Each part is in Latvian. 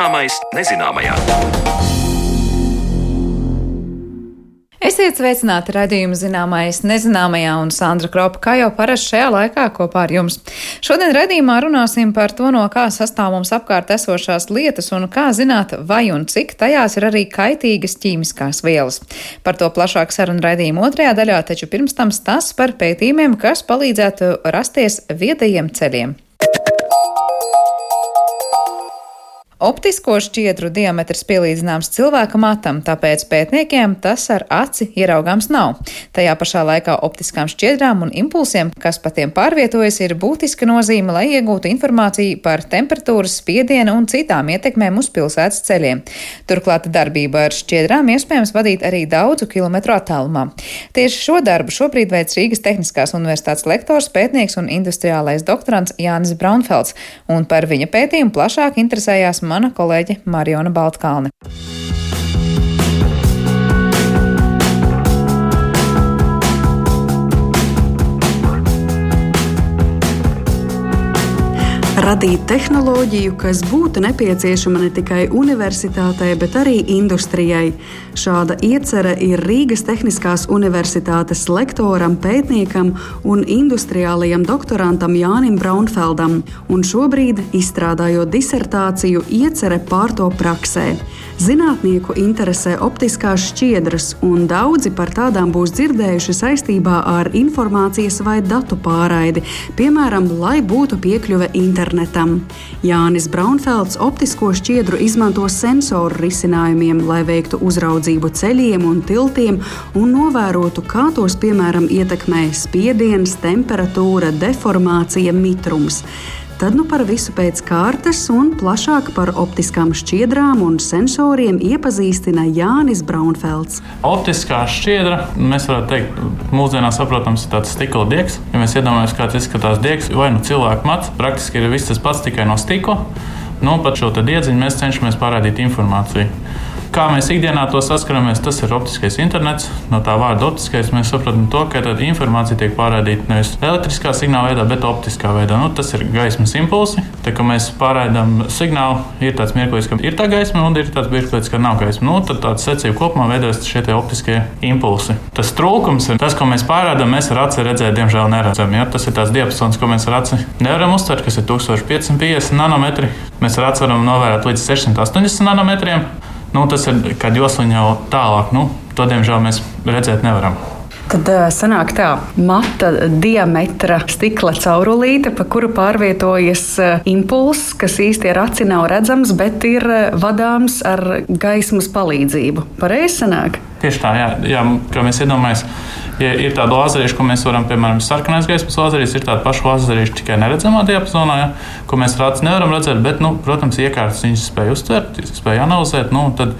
Zināmais nezināmajā. Esiet sveicināti redzējumu zināmais nezināmajā un Sandra Kropa, kā jau parasti šajā laikā kopā ar jums. Šodien redzījumā runāsim par to, no kā sastāv mums apkārt esošās lietas un kā zināt, vai un cik tajās ir arī kaitīgas ķīmiskās vielas. Par to plašāk sarunu redzījuma otrajā daļā, taču pirms tam stāsts par pētījumiem, kas palīdzētu rasties viedajiem ceļiem. Optisko šķiedru diametrs pielīdzināms cilvēka matam, tāpēc pētniekiem tas ar aci ieraugāms nav. Tajā pašā laikā optiskām šķiedrām un impulsiem, kas pa tiem pārvietojas, ir būtiska nozīme, lai iegūtu informāciju par temperatūras, spiedienu un citām ietekmēm uz pilsētas ceļiem. Turklāt darbību ar šķiedrām iespējams vadīt arī daudzu kilometru attālumā. Tieši šo darbu šobrīd veids Rīgas Tehniskās universitātes lektors, pētnieks un industriālais doktorants Jānis Braunfelds, un par viņa pētījumu plašāk interesējās mana kolēģe Mariona Baltkalne. Radīt tehnoloģiju, kas būtu nepieciešama ne tikai universitātei, bet arī industrijai. Šāda iecerē ir Rīgas Tehniskās Universitātes lektoram, pētniekam un industriālajam doktorantam Jānim Braunfeldam, un šobrīd, izstrādājot disertāciju, iecerē pārto praksē. Zinātnieku interesē optiskās šķiedras, un daudzi par tādām būs dzirdējuši saistībā ar informācijas vai datu pārraidi, piemēram, lai būtu piekļuve internetam. Jānis Braunfelds optisko šķiedru izmanto sensoru risinājumiem, lai veiktu uzraudzību ceļiem un tiltiem un novērotu, kā tos, piemēram, ietekmē spiediens, temperatūra, deformācija, mitrums. Tad nu par visu pēc kārtas un plašāk par optiskām šķiedrām un sensoriem iepazīstina Jānis Braunfelds. Optiskā šķiedra, mēs varētu teikt, mūsdienās saprotams, ir tāds stikla diegs. Ja mēs iedomājamies, kā tas izskatās diegs, vai nu cilvēka mats, praktiski ir viss tas pats tikai no stikla. Nu, pat šo diedziņu mēs cenšamies parādīt informāciju. Kā mēs ikdienā to saskaramies, tas ir optiskais internets. No tā vārda optiskais mēs saprotam to, ka informācija tiek pārraidīta nevis elektriskā signāla veidā, bet optiskā veidā. Nu, tas ir gaismas impulsi. Tā kā mēs pārraidām signālu, ir tāds mirklis, ka ir tā gaisma, un ir tāds mirklis, ka nav gaisma. Nu, tad tāds secība kopumā veidojas šie optiskie impulsi. Tas trūkums ir tas, ko mēs pārraidām, mēs ar aci redzēt, diemžēl neredzam. Ja? Tas ir tāds diapazons, ko mēs ar aci nevaram uztvert, kas ir 1550 nanometri. Mēs ar aci varam novērot līdz 680 nanometriem. Nu, tas ir, kad josliņa jau tālāk, nu, to diemžēl mēs redzēt nevaram. Tad sanāk tā, mata diametra stikla caurulīte, pa kuru pārvietojas impulss, kas īsti ar aci nav redzams, bet ir vadāms ar gaismas palīdzību. Pareizi sanāk? Tieši tā, jā, jā kā mēs iedomājamies. Ja ir tāda lazerīša, ko mēs varam, piemēram, sarkanais gaismas lazerīšs, ir tāda paša lazerīša tikai neredzamā diapazonā, ja, ko mēs rācis nevaram redzēt, bet, nu, protams, iekārtas viņas spēj uztvert, spēj analizēt. Nu, tad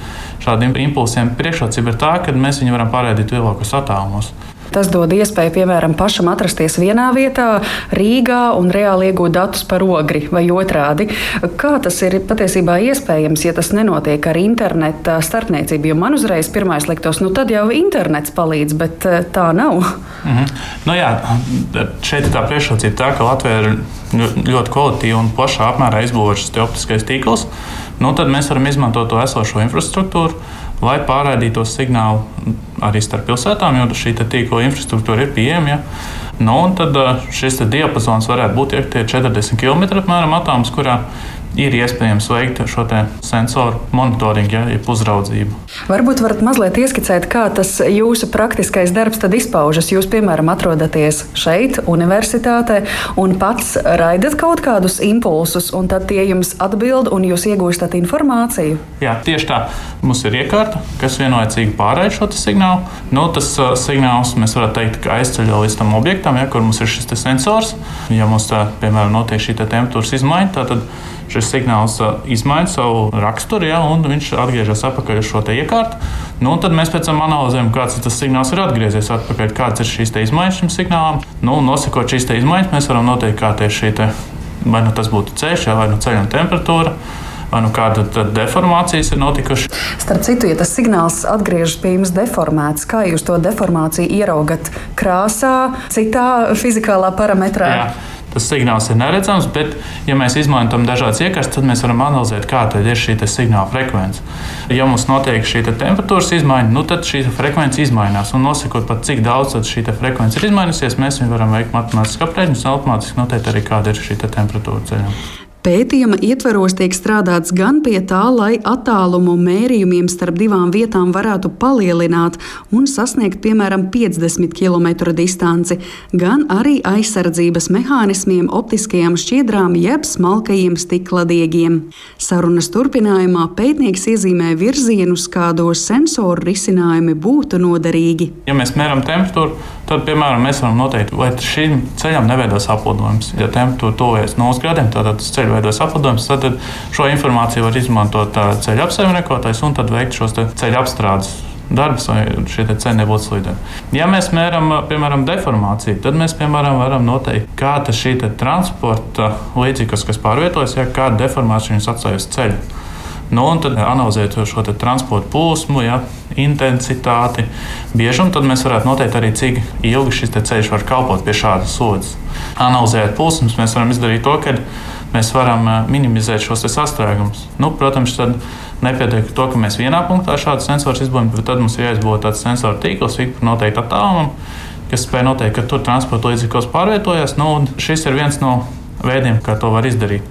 šādiem impulsiem priekšrocība ir tā, ka mēs viņu varam pārraidīt lielākos attālumos. Tas dod iespēju, piemēram, pašam atrasties vienā vietā, Rīgā un reāli iegūt datus par ogri vai otrādi. Kā tas ir patiesībā iespējams, ja tas nenotiek ar interneta starpniecību? Jo man uzreiz pirmais liktos, nu tad jau internets palīdz, bet eh, tā nav. Mm -hmm. nu, jā, šeit ir tā priekšrocība, tā, ka Latvija ir ļoti kvalitīva un plašā apmērā izbūvēta šis optiskais tīkls. Nu, tad mēs varam izmantot to esošo infrastruktūru lai pārraidītu signālu arī starp pilsētām, jo šī tīkla infrastruktūra ir pieejama. Ja? Nu, tad šis diapazons varētu būt ja, 40 km apmēram attālums, kurā ir iespējams veikt šo sensoru monitoringu, ja, jeb uzraudzību. Varbūt varat mazliet ieskicēt, kā tas jūsu praktiskais darbs tad izpaužas. Jūs, piemēram, atrodaties šeit, universitātē, un pats raidat kaut kādus impulsus, un tad tie jums atbild, un jūs iegūstat informāciju. Jā, tieši tā. Mums ir iekārta, kas vienlaicīgi pārraida šo signālu. Nu, tas uh, signāls mēs varam teikt, ka aizceļ līdz tam objektam, ja, kur mums ir šis sensors. Ja mums tā, piemēram, notiek šī temperatūras izmaiņa, tad šis signāls izmaina savu raksturu, ja, un viņš atgriežas atpakaļ uz šo iekārtu. Nu, tad mēs pēc tam analizējam, kāds tas signāls ir atgriezies atpakaļ, kādas ir šīs izmaiņas šim signālam. Nu, nosakot šīs izmaiņas, mēs varam noteikt, kā tieši šī te, vai nu tas būtu ceļš, ja, vai nu ceļa temperatūra vai nu kāda deformācijas ir notikušas. Starp citu, ja tas signāls atgriežas pie jums deformēts, kā jūs to deformāciju ieraugat krāsā, citā fizikālā parametrā? Jā. Tas signāls ir neredzams, bet, ja mēs izmantojam dažādas iekārtas, tad mēs varam analizēt, kāda ir šī signāla frekvence. Ja mums notiek šī te temperatūras izmaiņa, nu, tad šī frekvence izmainās. Un nosakot, pat, cik daudz šī frekvence ir izmainījusies, mēs varam veikt matemātisku aprēķinu un automātiski noteikt arī, kāda ir šī temperatūra ceļā. Pētījuma ietveros tiek strādāts gan pie tā, lai attālumu mērījumiem starp divām vietām varētu palielināt un sasniegt piemēram 50 km distanci, gan arī aizsardzības mehānismiem, optiskajām šķiedrām jeb smalkajiem stikladiegiem. Sarunas turpinājumā pētnieks iezīmē virzienus, kādos sensoru risinājumi būtu noderīgi. Ja mēs mēram temperatūru, tad, piemēram, mēs varam noteikt, vai šim ceļam neveidos aplidojums. Ja temperatūra tuvojas 0 grādiem, tad tas ceļš veidojas aplidojums, tad šo informāciju var izmantot ceļa apsaimniekotājs un tad veikt šos ceļa apstrādes darbus, lai šie ceļi nebūtu slīdeni. Ja mēs mēram, piemēram, deformāciju, tad mēs, piemēram, varam noteikt, kāda šī transporta līdzekļa, kas pārvietojas, ja kāda deformācija viņus atstāja uz ceļa. Nu, un tad analizēt šo transporta plūsmu, ja, intensitāti, biežumu, tad mēs varētu noteikt arī, cik ilgi šis ceļš var kalpot pie šādas slodzes. Analizējot plūsmas, mēs varam izdarīt to, ka mēs varam eh, minimizēt šos sastrēgumus. Nu, protams, tad nepietiek to, ka mēs vienā punktā šādu sensoru izbūvējam, bet tad mums ir jāizbūvē tāds sensoru tīkls, ik par noteiktu attālumu, kas spēj noteikt, ka tur transporta līdzekļos pārvietojas. Nu, šis ir viens no veidiem, kā to var izdarīt.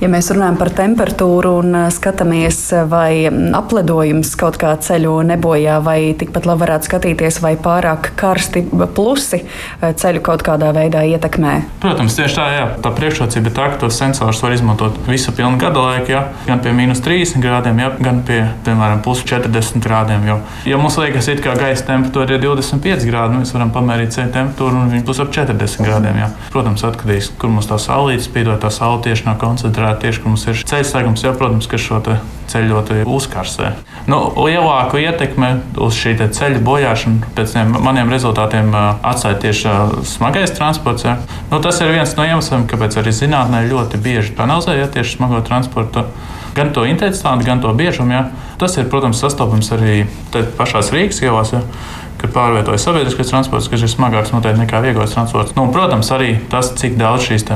Ja mēs runājam par temperatūru un skatāmies, vai apledojums kaut kā ceļu nebojā, vai tikpat labi varētu skatīties, vai pārāk karsti plusi ceļu kaut kādā veidā ietekmē. Protams, tieši tā, jā. tā priekšrocība ir tā, ka tos sensors var izmantot visu pilnu gada laiku, jā. gan pie mīnus 30 grādiem, jā, gan pie, piemēram, plus 40 grādiem. Jo, ja mums liekas, ka gaisa temperatūra ir 25 grādi, nu, mēs varam pamērīt ceļu temperatūru un viņa būs ap 40 grādiem. Jā. Protams, atkarīgs, kur mums tā saule saulītes spīdot, tā saule tieši nav koncentrēta. Tieši, kur mums ir ceļš segums, jau, protams, ka šo ceļu ļoti uzkarsē. Nu, lielāku ietekmi uz šī ceļa bojāšanu pēc maniem rezultātiem atstāja tieši smagais transports. Ja. Nu, tas ir viens no iemesliem, kāpēc arī zinātnē ļoti bieži analizēja ja, tieši smago transportu. Gan to intensitāti, gan to biežumu. Ja. Tas ir, protams, sastopams arī pašās Rīgas ielās. Ja kad pārvietojas sabiedriskais transports, kas ir smagāks noteikti nekā vieglais transports. Nu, protams, arī tas, cik daudz šīs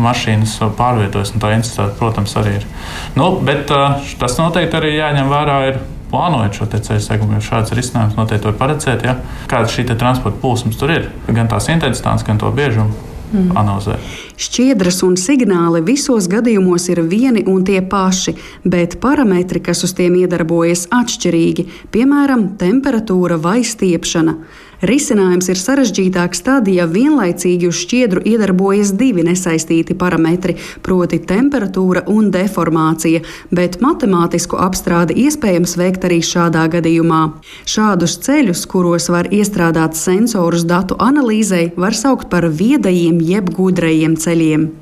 mašīnas pārvietojas, un tā intensitāte, protams, arī ir. Nu, bet tas noteikti arī jāņem vērā. Ir, plānojot šo ceļu segumu, jo šāds risinājums noteikti var paredzēt, ja, kāda šī transporta plūsmas tur ir, gan tās intensitātes, gan to biežumu mm. analizē. Šķiedras un signāli visos gadījumos ir vieni un tie paši, bet parametri, kas uz tiem iedarbojas, atšķirīgi, piemēram, temperatūra vai stiepšana. Risinājums ir sarežģītāks tad, ja vienlaicīgi uz šķiedru iedarbojas divi nesaistīti parametri, proti temperatūra un deformācija, bet matemātisku apstrādi iespējams veikt arī šādā gadījumā. Šādus ceļus, kuros var iestrādāt sensorus datu analīzei, var saukt par viedajiem jeb gudrajiem ceļiem.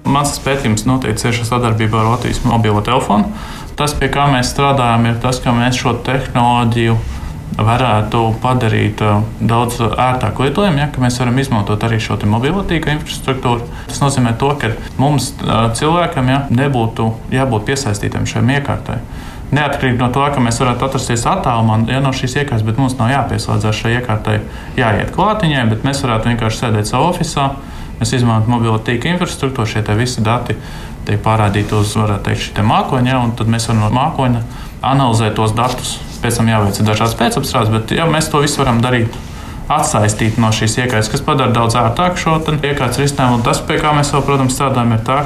Mans pētījums notiek cieši sadarbībā ar Latvijas mobilo telefonu. Tas, pie kā mēs strādājam, ir tas, ka mēs šo tehnoloģiju varētu padarīt uh, daudz ērtāku lietojumu, ja mēs varam izmantot arī šo mobilo tīkla infrastruktūru. Tas nozīmē, to, ka mums uh, cilvēkam ja, nebūtu jābūt piesaistītam šiem iekārtai. Neatkarīgi no tā, ka mēs varētu atrasties attālumā ja, no šīs iekārtas, bet mums nav jāpieslēdzas šai iekārtai, jāiet klātiņai, bet mēs varētu vienkārši sēdēt savā oficiālā. Mēs izmantojam mobilo tīkla infrastruktūru, šie visi dati tiek pārādīti uz teikt, mākoņa, ja, un tad mēs varam no mākoņa analizēt tos datus pēc tam jāveic dažādas pēcapstrādes, bet ja mēs to visu varam darīt. Atsaistīt no šīs iekārtas, kas padara daudz ērtāku šo iekārtas risinājumu. Tas, pie kā mēs vēl, protams, strādājam, ir tā,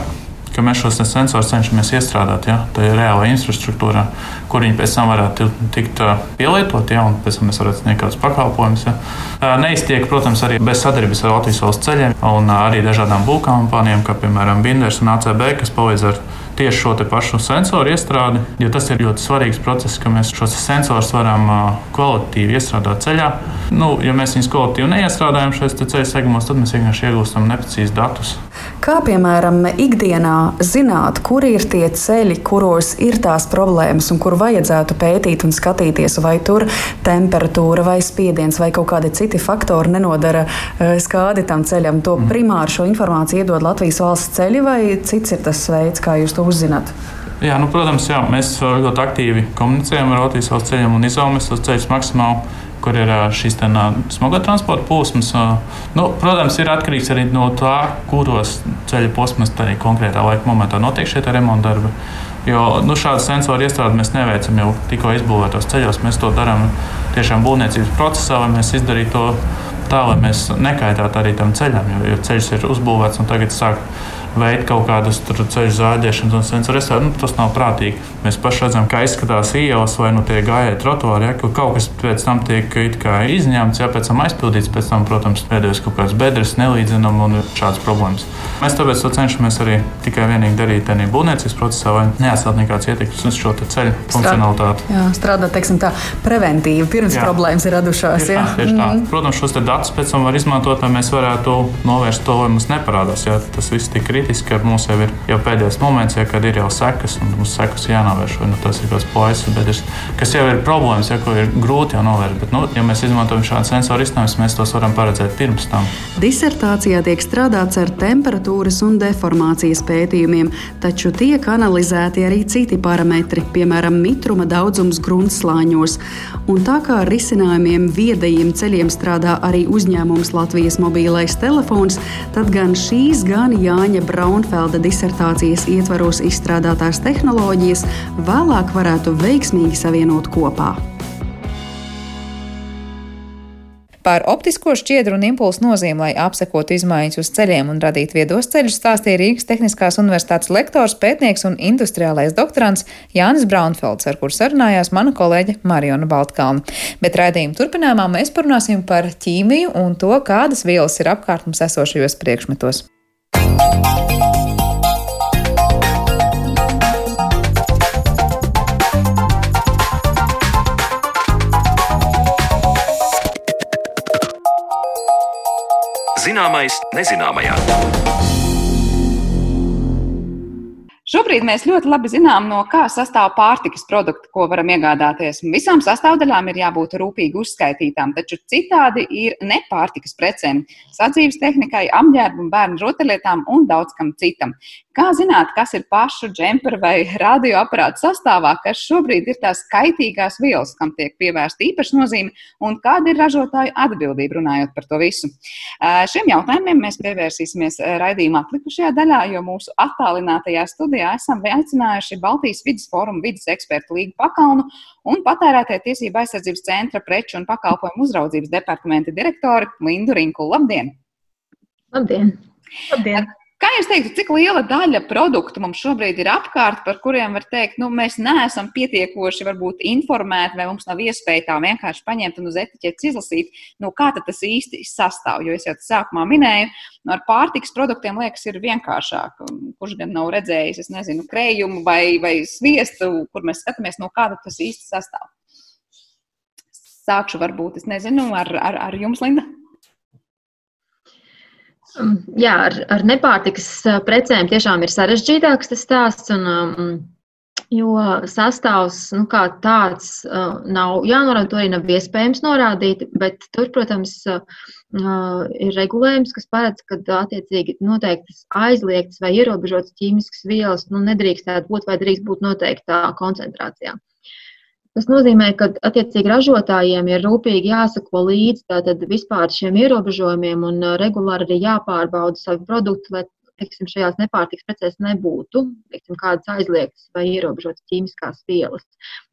ka mēs šos sensorus cenšamies iestrādāt ja, reālajā infrastruktūrā, kur viņi pēc tam varētu tikt pielietoti, ja, un pēc tam mēs varētu sniegt kādus pakalpojumus. Ja. Neiztiek, protams, arī bez sadarbības ar Latvijas valsts ceļiem un arī dažādām būvkompānijām, kā piemēram Binders un ACB, kas palīdz ar tieši šo pašu sensoru iestrādi, jo tas ir ļoti svarīgs process, ka mēs šos sensorus varam kvalitatīvi iestrādāt ceļā. Nu, ja mēs viņus kvalitatīvi neiestrādājam šajos ceļu segmentos, tad mēs vienkārši iegūstam neprecīzus datus. Kā piemēram, ikdienā zināt, kur ir tie ceļi, kuros ir tās problēmas un kur vajadzētu pētīt un skatīties, vai tur temperatūra vai spiediens vai kaut kādi citi faktori nenodara skādi tam ceļam. To primāri šo informāciju iedod Latvijas valsts ceļi vai cits ir tas veids, kā jūs to uzzināt? Jā, nu, protams, jā, mēs ļoti aktīvi komunicējam ar Latvijas valsts ceļiem un izaugsmes ceļus maksimāli kur ir šīs smago transporta plūsmas. Nu, protams, ir atkarīgs arī no tā, kuros ceļa posmos tajā konkrētā laika momentā notiek šie remonta darbi. Jo nu, šādu sensoru iestrādi mēs neveicam jau tikko izbūvētos ceļos. Mēs to darām tiešām būvniecības procesā, lai mēs izdarītu to tā, lai mēs nekaitātu arī tam ceļam. Jo, jo ceļš ir uzbūvēts un tagad sāk veikt kaut kādas ceļu zāģēšanas un sensoru restorānu. Nu, tas nav prātīgi. Mēs paši redzam, kā izskatās ielas vai nu tie gājēji trotuāri, ja, kur kaut kas pēc tam tiek izņemts, ja pēc tam aizpildīts, pēc tam, protams, pēdējais kaut kāds bedres nelīdzinām un šādas problēmas. Mēs tāpēc to cenšamies arī tikai vienīgi darīt tādā būvniecības procesā, lai neatstāt nekādas ietekmes uz šo ceļu funkcionalitāti. Jā, strādāt, teiksim, tā preventīvi, pirms jā. problēmas ir radušās. Tieši tā, tieši tā. Mm. Protams, šos datus pēc tam var izmantot, lai mēs varētu novērst to, lai mums neparādās. Ja tas viss tik kritiski, ka mums jau ir jau pēdējais moments, ja, kad ir jau sekas, un mums sekas jānovērš. Nu, tas ir kāds ir, kas jau ir problēmas, ja, ko ir grūti jau novērst. Bet, nu, ja mēs izmantojam šādu sensoru izstājumus, mēs tos varam paredzēt pirms tam. Disertācijā tiek strādāts ar temperatūras un deformācijas pētījumiem, taču tiek analizēti arī citi parametri, piemēram, mitruma daudzums gruntsslāņos. Un tā kā ar risinājumiem viedajiem ceļiem strādā arī uzņēmums Latvijas mobilais telefons, tad gan šīs, gan Jāņa Braunfelda disertācijas ietvaros izstrādātās tehnoloģijas vēlāk varētu veiksmīgi savienot kopā. Par optisko šķiedru un impulsu nozīmi, lai apsekotu izmaiņas uz ceļiem un radītu viedos ceļus, stāstīja Rīgas Tehniskās Universitātes lektors, pētnieks un industriālais doktorants Jānis Braunfelds, ar kur sarunājās mana kolēģe Mariona Baltkalna. Bet raidījuma turpinājumā mēs parunāsim par ķīmiju un to, kādas vielas ir apkārt mums esošajos priekšmetos. Zināmais nezināmajā. Šobrīd mēs ļoti labi zinām, no kā sastāv pārtikas produkti, ko varam iegādāties. Visām sastāvdaļām ir jābūt rūpīgi uzskaitītām, taču citādi ir nepārtikas precēm, sadzīves tehnikai, apģērbu, bērnu rotaļlietām un daudz kam citam. Kā zināt, kas ir pašu džempera vai radioaparāta sastāvā, kas šobrīd ir tās kaitīgās vielas, kam tiek pievērsta īpaša nozīme, un kāda ir ražotāju atbildība runājot par to visu? Šiem jautājumiem mēs pievērsīsimies raidījumā atlikušajā daļā, jo mūsu attālinātajā studijā esam aicinājuši Baltijas vidas fóruma vidas ekspertu Līgu Pakalnu un patērētāju tiesību aizsardzības centra preču un pakalpojumu uzraudzības departamenta direktori Lindu Rinku. Labdien! Labdien! Labdien. Kā jūs teiktu, cik liela daļa produktu mums šobrīd ir apkārt, par kuriem var teikt, nu, mēs neesam pietiekoši varbūt informēti, vai mums nav iespēja tā vienkārši paņemt un uz etiķetes izlasīt, nu, kā tas īsti sastāv. Jo es jau sākumā minēju, nu, ar pārtiks produktiem liekas, ir vienkāršāk. Kurš gan nav redzējis, es nezinu, krējumu vai, vai sviestu, kur mēs skatāmies, no kāda tas īsti sastāv. Sākšu varbūt, es nezinu, ar, ar, ar jums, Linda. Um, jā, ar, ar nepārtikas uh, precēm tiešām ir sarežģītāks tas stāsts. Un, um, jo sastāvs nu, kā tāds uh, nav jānorāda, to arī nav iespējams norādīt. Bet tur, protams, uh, uh, ir regulējums, kas paredz, ka attiecīgi noteiktas aizliegtas vai ierobežotas ķīmiskas vielas nu, nedrīkstētu būt vai drīkst būt noteiktā koncentrācijā. Tas nozīmē, ka attiecīgi ražotājiem ir rūpīgi jāsako līdzi tātad vispār šiem ierobežojumiem un regulāri arī jāpārbauda savi produkti, lai teiksim, šajās nepārtikas precēs nebūtu teiksim, kādas aizliegtas vai ierobežotas ķīmiskās vielas.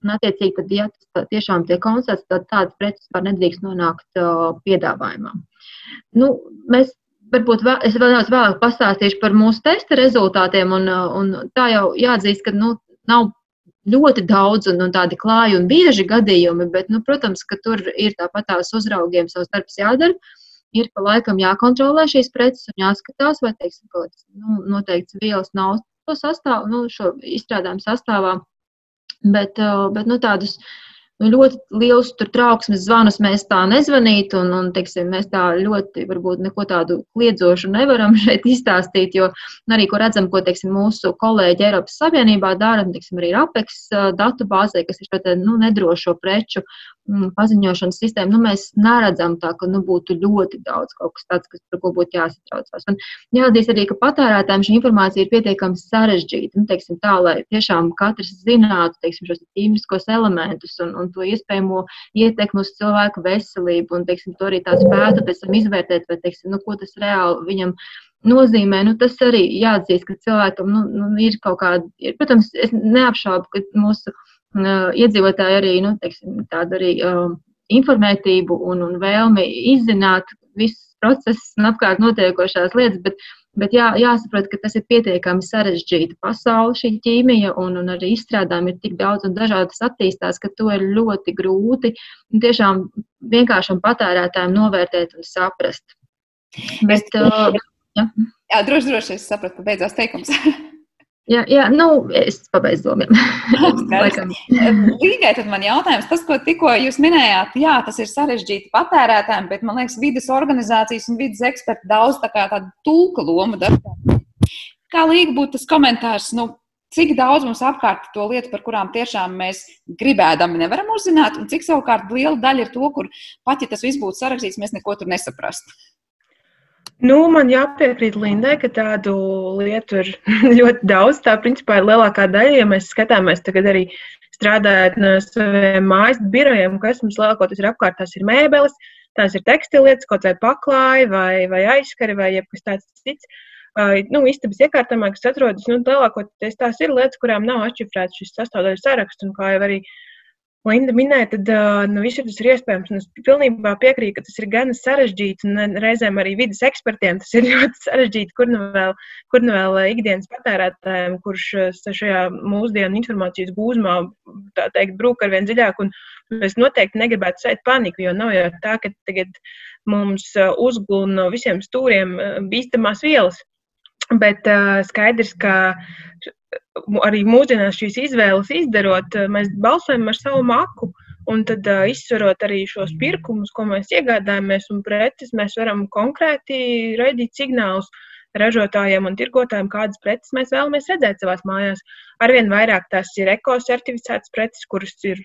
Un, attiecīgi, tad, ja tas tiešām tiek konstatēts, tad tādas preces vispār nedrīkst nonākt uh, piedāvājumā. Nu, mēs varbūt vēl, es vēl vēlāk pastāstīšu par mūsu testa rezultātiem. Un, un tā jau jāatzīst, ka nu, nav ļoti daudz un, un tādi klāji un bieži gadījumi, bet, nu, protams, ka tur ir tāpat tās uzraugiem savs darbs jādara. Ir pa laikam jākontrolē šīs preces un jāskatās, vai, teiksim, kaut kāds nu, noteikts vielas nav to sastāv, nu, šo izstrādājumu sastāvā. Bet, bet nu, tādus nu, ļoti liels trauksmes zvanus mēs tā nezvanītu, un, un teiksim, mēs tā ļoti varbūt neko tādu kliedzošu nevaram šeit izstāstīt, jo arī, ko redzam, ko teiksim, mūsu kolēģi Eiropas Savienībā dara, teiksim, arī RAPEX datu bāzē, kas ir šo nu, nedrošo preču Mm, paziņošanas sistēmu, nu, mēs neredzam tā, ka nu, būtu ļoti daudz kaut kas tāds, kas, par ko būtu jāsatraucās. Un jāatzīst arī, ka patērētājiem šī informācija ir pietiekami sarežģīta. Nu, teiksim, tā, lai tiešām katrs zinātu teiksim, šos ķīmiskos elementus un, un to iespējamo ietekmi uz cilvēku veselību, un teiksim, to arī tā spētu pēc tam izvērtēt, vai teiksim, nu, ko tas reāli viņam nozīmē. Nu, tas arī jāatzīst, ka cilvēkam nu, nu, ir kaut kāda, ir, protams, es neapšaubu, ka mūsu iedzīvotāji arī nu, teiksim, tādu arī, uh, informētību un, un vēlmi izzināt visus procesus un apkārt notiekošās lietas, bet, bet jā, jāsaprot, ka tas ir pietiekami sarežģīta pasaule, šī ķīmija, un, un arī izstrādājumi ir tik daudz un dažādas attīstās, ka to ir ļoti grūti tiešām vienkāršam patērētājiem novērtēt un saprast. Bet, uh, jā. jā, droši, droši es sapratu, ka beidzās teikums. Jā, jā, nu, es pabeidzu domiem. Līgai tad man jautājums, tas, ko tikko jūs minējāt, jā, tas ir sarežģīti patērētājiem, bet man liekas, vidas organizācijas un vidas eksperti daudz tā kā tādu tulka lomu dara. Kā līga būtu tas komentārs, nu, cik daudz mums apkārt to lietu, par kurām tiešām mēs gribēdami nevaram uzzināt, un cik savukārt liela daļa ir to, kur pat ja tas viss būtu sarakstīts, mēs neko tur nesaprastu. Nu, man jāpiekrīt Lindai, ka tādu lietu ir ļoti daudz. Tā principā ir lielākā daļa, ja mēs skatāmies tagad arī strādājot no saviem mājas birojiem, kas mums lielākoties ir apkārt. Tās ir mēbeles, tās ir tekstilietas, kaut vai paklāji vai, vai aizskari vai jebkas tāds cits. Uh, nu, istabas iekārtojumā, kas atrodas, nu, lielākoties tās ir lietas, kurām nav atšifrēts šis sastāvdaļu saraksts, un kā jau arī uh, Linda minēja, tad nu, visur tas ir iespējams. Es pilnībā piekrītu, ka tas ir gan sarežģīti, un reizēm arī vidas ekspertiem tas ir ļoti sarežģīti, kur nu vēl, kur nu vēl ikdienas patērētājiem, kurš šajā mūsdienu informācijas gūzmā, tā teikt, brūk ar vien dziļāk. Es noteikti negribētu sēt paniku, jo nav jau tā, ka tagad mums uzglūna no visiem stūriem bīstamās vielas. Bet uh, skaidrs, ka arī mūsdienās šīs izvēles izdarot, eh, mēs balsojam ar savu maku. Un tad uh, izsverot arī šos pirkumus, ko mēs iegādājamies, un preces, mēs varam konkrēti raidīt signālus ražotājiem un tirgotājiem, kādas preces mēs vēlamies redzēt savās mājās. Arvien vairāk tās ir ekocertificētas preces, kuras ir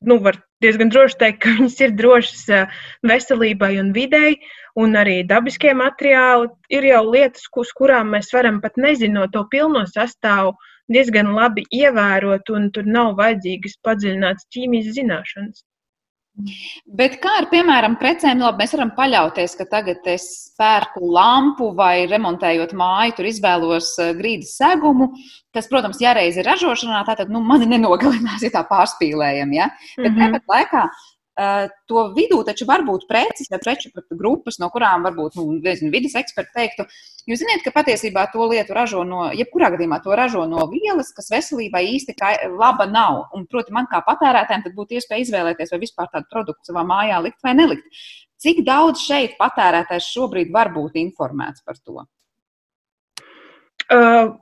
nu, var diezgan droši teikt, ka viņas ir drošas eh, veselībai un videi, un arī dabiskie materiāli ir jau lietas, uz kurām mēs varam pat nezinot to pilno sastāvu, diezgan labi ievērot, un tur nav vajadzīgas padziļinātas ķīmijas zināšanas. Bet kā ar, piemēram, precēm, labi, mēs varam paļauties, ka tagad es pērku lampu vai remontējot māju, tur izvēlos eh, grīdas segumu, kas, protams, ja reiz ir ražošanā, tad nu, mani nenogalinās, ja tā pārspīlējam. Ja? Bet mm -hmm. tāpat laikā to vidū taču var būt preces vai preču grupas, no kurām varbūt nu, nezinu, vidas eksperti teiktu, jūs zināt, ka patiesībā to lietu ražo no, jebkurā gadījumā to ražo no vielas, kas veselībai īsti laba nav. Un, proti, man kā patērētājiem tad būtu iespēja izvēlēties, vai vispār tādu produktu savā mājā likt vai nelikt. Cik daudz šeit patērētājs šobrīd var būt informēts par to? Uh,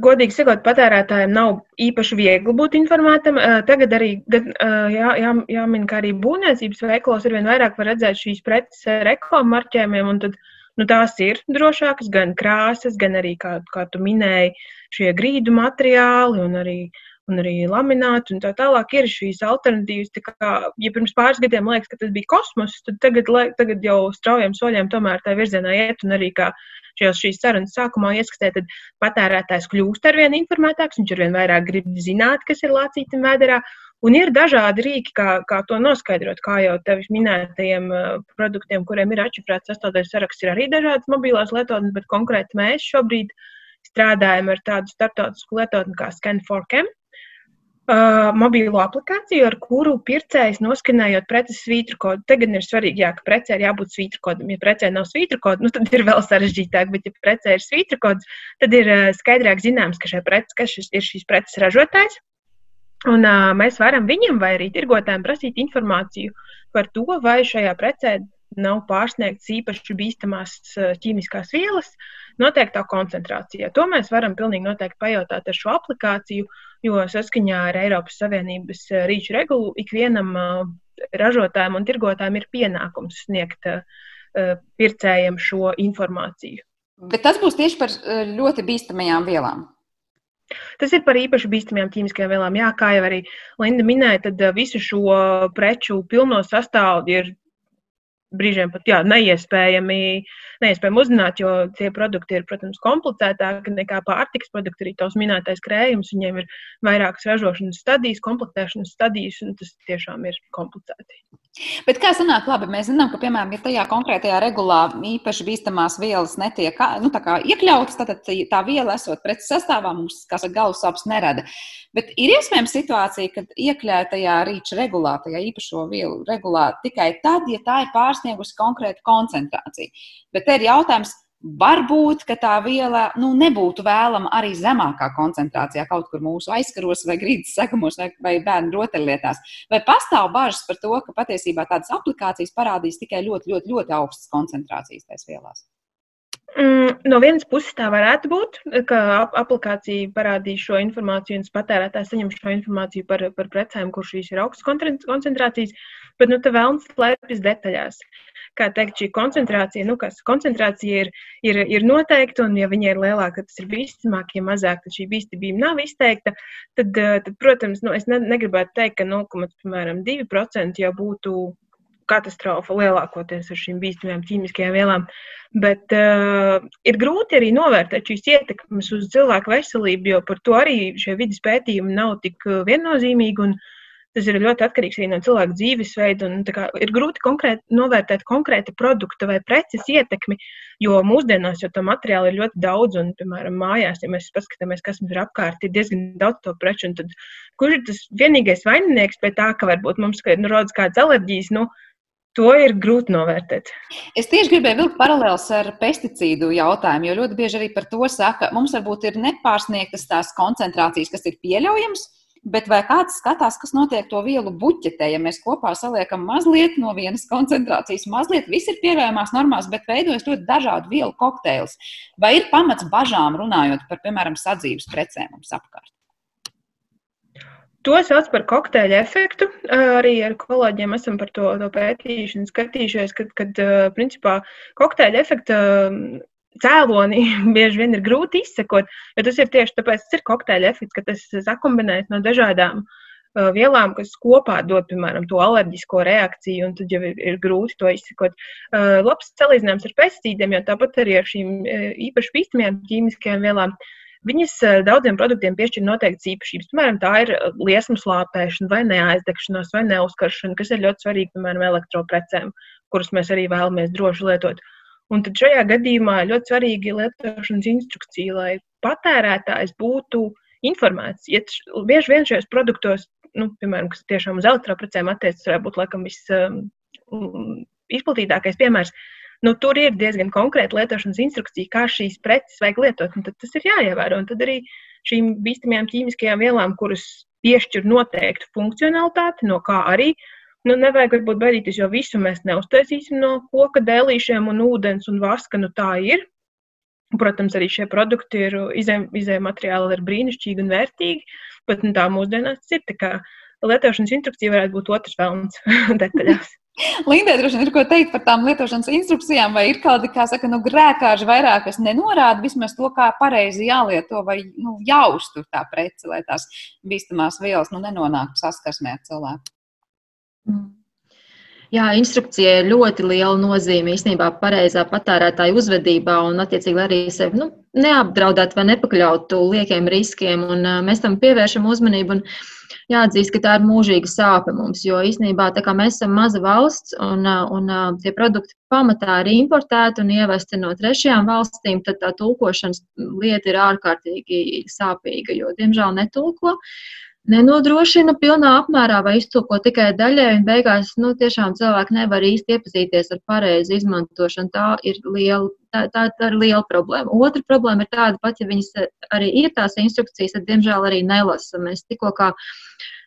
godīgi sakot, patērētājiem nav īpaši viegli būt informētam. Uh, tagad arī uh, jā, jā, jāmin, ka arī būvniecības veiklos ar vien vairāk var redzēt šīs preces ar ekomarķējumiem, un tad, nu, tās ir drošākas, gan krāsas, gan arī, kā, kā tu minēji, šie grīdu materiāli un arī, un arī lamināti un tā tālāk ir šīs alternatīvas. Tā kā, ja pirms pāris gadiem liekas, ka tas bija kosmos, tad tagad, tagad jau straujiem soļiem tomēr tā virzienā iet un arī kā šajos šīs sarunas sākumā ieskatē, tad patērētājs kļūst ar vien informētāks, viņš ar vien vairāk grib zināt, kas ir lācītam vēderā. Un ir dažādi rīki, kā, kā to noskaidrot, kā jau tevis minētajiem uh, produktiem, kuriem ir atšifrēts sastāvdaļu saraksts, ir arī dažādas mobilās lietotnes, bet konkrēti mēs šobrīd strādājam ar tādu starptautisku lietotni kā Scan4Cam, uh, mobīlo aplikāciju, ar kuru pircējs noskanējot preces svītru kodu. Tagad ir svarīgi, jā, ka precē ir jābūt svītru kodam. Ja precē nav svītru kodu, nu, tad ir vēl sarežģītāk, bet, ja precē ir svītru kods, tad ir uh, skaidrāk zināms, ka, prece, ka šis ir šīs preces ražotājs. Un, uh, mēs varam viņam vai arī tirgotājiem prasīt informāciju par to, vai šajā precē nav pārsniegts īpaši bīstamās ķīmiskās vielas, noteiktā koncentrācijā. To mēs varam pilnīgi noteikti pajautāt ar šo aplikāciju, jo saskaņā ar Eiropas Savienības eh, rīču regulu ikvienam uh, ražotājam un tirgotājam ir pienākums sniegt pircējiem šo informāciju. Bet tas būs tieši par ļoti bīstamajām vielām. Tas ir par īpaši bīstamajām ķīmiskajām vielām. Jā, kā jau arī Linda minēja, tad visu šo preču pilno sastāvu ir brīžiem pat jā, neiespējami, neiespējami uzzināt, jo tie produkti ir, protams, komplicētāki nekā pārtiks produkti. Arī tavs minētais krējums, viņiem ir vairākas ražošanas stadijas, komplektēšanas stadijas, un tas tiešām ir komplicēti. Bet kā sanāk, labi, mēs zinām, ka, piemēram, ja tajā konkrētajā regulā īpaši bīstamās vielas netiek nu, iekļautas, tad tā viela, esot preces sastāvā, mums, kā saka, galvas sāpes nerada. Bet ir iespējams situācija, kad iekļautajā rīča regulā, tajā īpašo vielu regulā, tikai tad, ja tā ir pārsniegusi konkrētu koncentrāciju. Bet te ir jautājums, Varbūt tā viela nu, nebūtu vēlama arī zemākā koncentrācijā, kaut kur mūsu aizkaros, vai grīdas sekumos, vai, vai bērnu rotaļlietās. Vai pastāv bažas par to, ka patiesībā tādas aplikācijas parādīs tikai ļoti, ļoti, ļoti augstas koncentrācijas tajās vielās? Mm, no vienas puses tā varētu būt, ka aplikācija parādīs šo informāciju un patērētājs saņem šo informāciju par, par precēm, kur šīs ir augstas koncentrācijas, bet nu, tā vēlams slēpjas detaļās. Kā teikt, šī koncentrācija, nu, kas koncentrācija ir, ir, ir noteikta, un ja viņa ir lielāka, tad tas ir bīstamāk, ja mazāk, tad šī bīstamība nav izteikta, tad, eh, tad protams, nu, es ne, negribētu teikt, ka 0,2% jau būtu katastrofa lielākoties ar šīm bīstamajām ķīmiskajām vielām. Bet uh, ir grūti arī novērtēt šīs ietekmes uz cilvēku veselību, jo par to arī šie vidas pētījumi nav tik eh, viennozīmīgi. Un, uh, Tas ir ļoti atkarīgs arī no cilvēka dzīvesveida. Un, kā, ir grūti konkrēt, novērtēt konkrēta produkta vai preces ietekmi, jo mūsdienās jau tā materiāla ir ļoti daudz. Un, piemēram, mājās, ja mēs paskatāmies, kas mums ir apkārt, ir diezgan daudz to preču. Tad, kurš ir tas vienīgais vaininieks pie tā, ka varbūt mums nu, rodas kādas alerģijas? Nu, To ir grūti novērtēt. Es tieši gribēju vilkt paralēlus ar pesticīdu jautājumu, jo ļoti bieži arī par to saka, mums varbūt ir nepārsniegtas tās koncentrācijas, kas ir pieļaujamas, Bet vai kāds skatās, kas notiek to vielu buķetē, ja mēs kopā saliekam mazliet no vienas koncentrācijas, mazliet viss ir pieejamās normās, bet veidojas ļoti dažādu vielu kokteils? Vai ir pamats bažām runājot par, piemēram, sadzīves precēm mums apkārt? To sauc par kokteļa efektu. Arī ar kolēģiem esam par to, to pētīšanu skatījušies, kad, kad principā kokteļa efekta cēloni bieži vien ir grūti izsekot, jo tas ir tieši tāpēc, tas ir kokteļa efekts, ka tas sakombinējas no dažādām uh, vielām, kas kopā dod, piemēram, to alerģisko reakciju, un tad jau ir, ir grūti to izsekot. Uh, labs salīdzinājums ar pesticīdiem, jo tāpat arī ar šīm uh, īpaši bīstamajām ķīmiskajām vielām. Viņas daudziem produktiem piešķir noteiktas īpašības. Piemēram, tā ir liesmu slāpēšana, vai neaizdegšanās, vai neuzkaršana, kas ir ļoti svarīgi, piemēram, elektroprecēm, kuras mēs arī vēlamies droši lietot. Uh, Un tad šajā gadījumā ļoti svarīgi ir lietošanas instrukcija, lai patērētājs būtu informēts. Ja bieži vien šajos produktos, nu, piemēram, kas tiešām uz elektroprecēm attiecas, varētu būt laikam visizplatītākais um, piemērs. Nu, tur ir diezgan konkrēta lietošanas instrukcija, kā šīs preces vajag lietot. Tas ir jāievēro. Un tad arī šīm bīstamajām ķīmiskajām vielām, kuras piešķir noteiktu funkcionalitāti, no kā arī uh, Nu, nevajag varbūt baidīties, jo visu mēs neuztaisīsim no koka dēlīšiem un ūdens un vaska. Nu, tā ir. Protams, arī šie produkti ir izējuma materiāli ir brīnišķīgi un vērtīgi, bet nu, tā mūsdienās tas ir. Tā kā lietošanas instrukcija varētu būt otrs vēlams detaļās. Lindē, droši vien ir ko teikt par tām lietošanas instrukcijām, vai ir kādi, kā saka, nu, grēkāži vairāk, kas nenorāda vismaz to, kā pareizi jālieto vai nu, jāuztur tā prece, lai tās bīstamās vielas nu, nenonāktu saskarsmē ar cilvēku. Mm. Jā, instrukcijai ir ļoti liela nozīme īstenībā pareizā patērētāja uzvedībā un, attiecīgi, arī sevi nu, neapdraudēt vai nepakļaut liekiem riskiem. Un, mēs tam pievēršam uzmanību. Un, jāatzīst, ka tā ir mūžīga sāpe mums, jo īstenībā mēs esam maza valsts un, un tie produkti pamatā ir importēti un ievesti no trešajām valstīm, tad tā tulkošanas lieta ir ārkārtīgi sāpīga, jo, diemžēl, netulko. Nenodrošina pilnā apmērā vai iztulko tikai daļai, un beigās nu, tiešām cilvēki nevar īsti iepazīties ar pareizu izmantošanu. Tā ir liela, tā, tā, tā ir liela problēma. Otra problēma ir tāda, pat ja viņas arī ir tās instrukcijas, tad diemžēl arī nelasa. Mēs tikko kā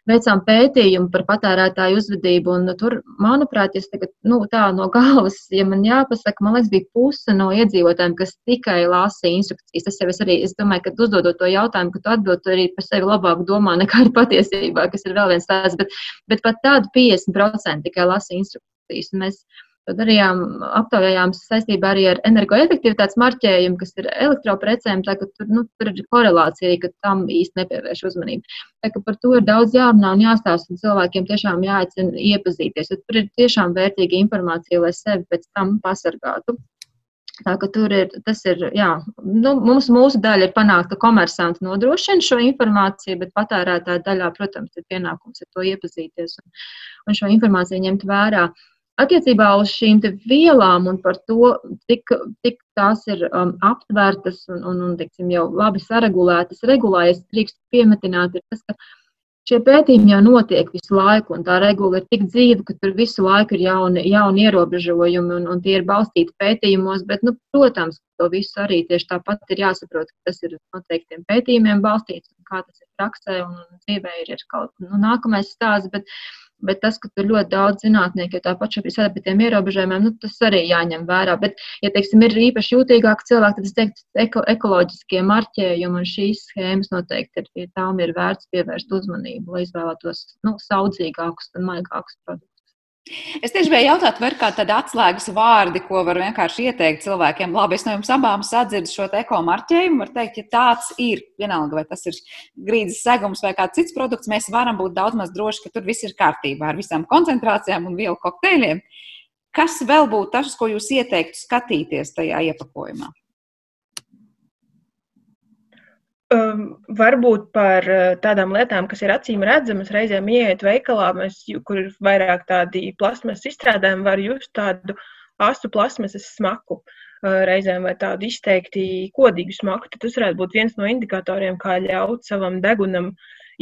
veicām pētījumu par patērētāju uzvedību. Un, tur, manuprāt, tagad, nu, tā no galvas, ja man jāpasaka, man liekas, bija puse no iedzīvotājiem, kas tikai lasīja instrukcijas. Tas jau es arī, es domāju, ka uzdodot to jautājumu, ka tu atbild, tu arī par sevi labāk domā nekā ir patiesībā, kas ir vēl viens tāds. Bet, bet pat tādu 50% tikai lasīja instrukcijas. Un mēs To darījām, aptaujājām saistībā arī ar energoefektivitātes marķējumu, kas ir elektroprecēm. Tur, nu, tur ir korelācija, ka tam īsti nepievērš uzmanību. Tā, par to ir daudz jārunā un jāstāsta, un cilvēkiem tiešām jāaicina iepazīties. Tur ir tiešām vērtīga informācija, lai sevi pēc tam pasargātu. Tā ka tur ir, tas ir, jā, nu, mums mūsu daļa ir panākt, ka komersanti nodrošina šo informāciju, bet patērētāja daļā, protams, ir pienākums ar to iepazīties un, un šo informāciju ņemt vērā. Uh, Attiecībā uz šīm vielām un par to, cik, cik tās ir um, aptvērtas un, un, un teiksim, jau labi saregulētas, regulējas, drīkst piemetināt, ir tas, ka šie pētījumi jau notiek visu laiku, un tā regula ir tik dzīva, ka tur visu laiku ir jauni, jauni ierobežojumi, un, un tie ir balstīti pētījumos. Bet, nu, protams, to visu arī tieši tāpat ir jāsaprot, ka tas ir noteiktiem pētījumiem balstīts, un kā tas ir praksē un, un dzīvē ir, ir kaut kas nu, nākamais stāsts. Bet, Bet tas, ka tur ļoti daudz zinātnieku jau tāpat šobrīd strādā pie tiem ierobežojumiem, nu, tas arī jāņem vērā. Bet, ja teiksim, ir īpaši jūtīgāki cilvēki, tad es teiktu, eko, ekoloģiskie marķējumi un šīs schēmas noteikti ir pie tām ir vērts pievērst uzmanību, lai izvēlētos nu, saudzīgākus un maigākus produktus. Es tieši gribēju jautāt, vai ir kādi atslēgas vārdi, ko var vienkārši ieteikt cilvēkiem. Labi, es no jums abām sadzirdu šo ekomarķējumu. Var teikt, ja tāds ir, vienalga, vai tas ir grīdas segums vai kāds cits produkts, mēs varam būt daudz maz droši, ka tur viss ir kārtībā ar visām koncentrācijām un vielu kokteļiem. Kas vēl būtu tas, ko jūs ieteiktu skatīties tajā iepakojumā? Um, varbūt par uh, tādām lietām, kas ir acīm redzamas, reizēm ieiet veikalā, mēs, kur ir vairāk tādi plasmas izstrādājumi, var just tādu asu plasmasas smaku, uh, reizēm vai tādu izteikti kodīgu smaku. Tad tas varētu būt viens no indikatoriem, kā ļaut savam degunam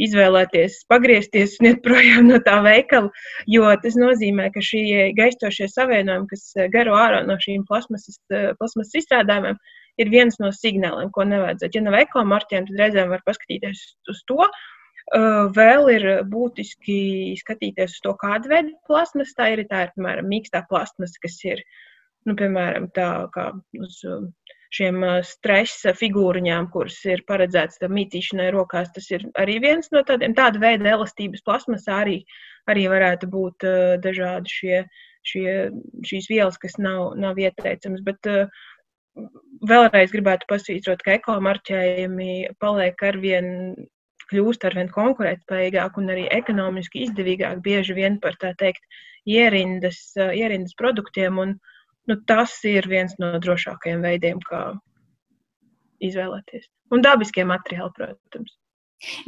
izvēlēties, pagriezties un iet projām no tā veikala, jo tas nozīmē, ka šie gaistošie savienojumi, kas uh, garo ārā no šīm plasmasas, plasmasas izstrādājumiem, ir viens no signāliem, ko nevajadzētu. Ja nav ekomarķiem, tad reizēm var paskatīties uz to. Uh, vēl ir būtiski skatīties uz to, kāda veida plasmas tā ir. Tā ir, piemēram, mīkstā plasmas, kas ir, nu, piemēram, tā kā uz um, šiem uh, stresa figūriņām, kuras ir paredzētas tam mītīšanai rokās. Tas ir arī viens no tādiem tāda veida elastības plasmas. Arī, arī varētu būt uh, dažādi šie, šie, šīs vielas, kas nav, nav ieteicamas. Bet, uh, vēlreiz gribētu pasvītrot, ka ekomarķējumi paliek arvien kļūst ar vien konkurētspējīgāk un arī ekonomiski izdevīgāk, bieži vien par tā teikt, ierindas, ierindas produktiem. Un, nu, tas ir viens no drošākajiem veidiem, kā izvēlēties. Un dabiskie materiāli, protams.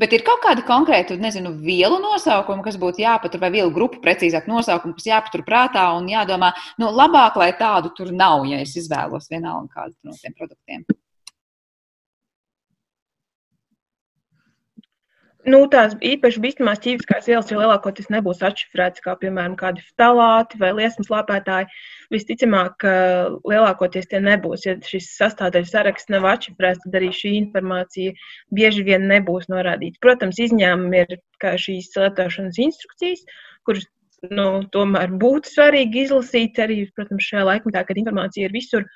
Bet ir kaut kāda konkrēta, nezinu, vielu nosaukuma, kas būtu jāpatur, vai vielu grupu precīzāk nosaukumu, kas jāpatur prātā un jādomā, nu, labāk, lai tādu tur nav, ja es izvēlos vienalga kādu no tiem produktiem. Nu, tās īpaši bīstamās ķīmiskās vielas jau lielākoties nebūs atšifrētas, kā piemēram kādi ftalāti vai liesmas lāpētāji. Visticamāk, lielākoties tie nebūs. Ja šis sastāvdaļu saraksts nav atšifrēts, tad arī šī informācija bieži vien nebūs norādīta. Protams, izņēmumi ir šīs lietošanas instrukcijas, kuras nu, tomēr būtu svarīgi izlasīt arī, protams, šajā laikmetā, kad informācija ir visur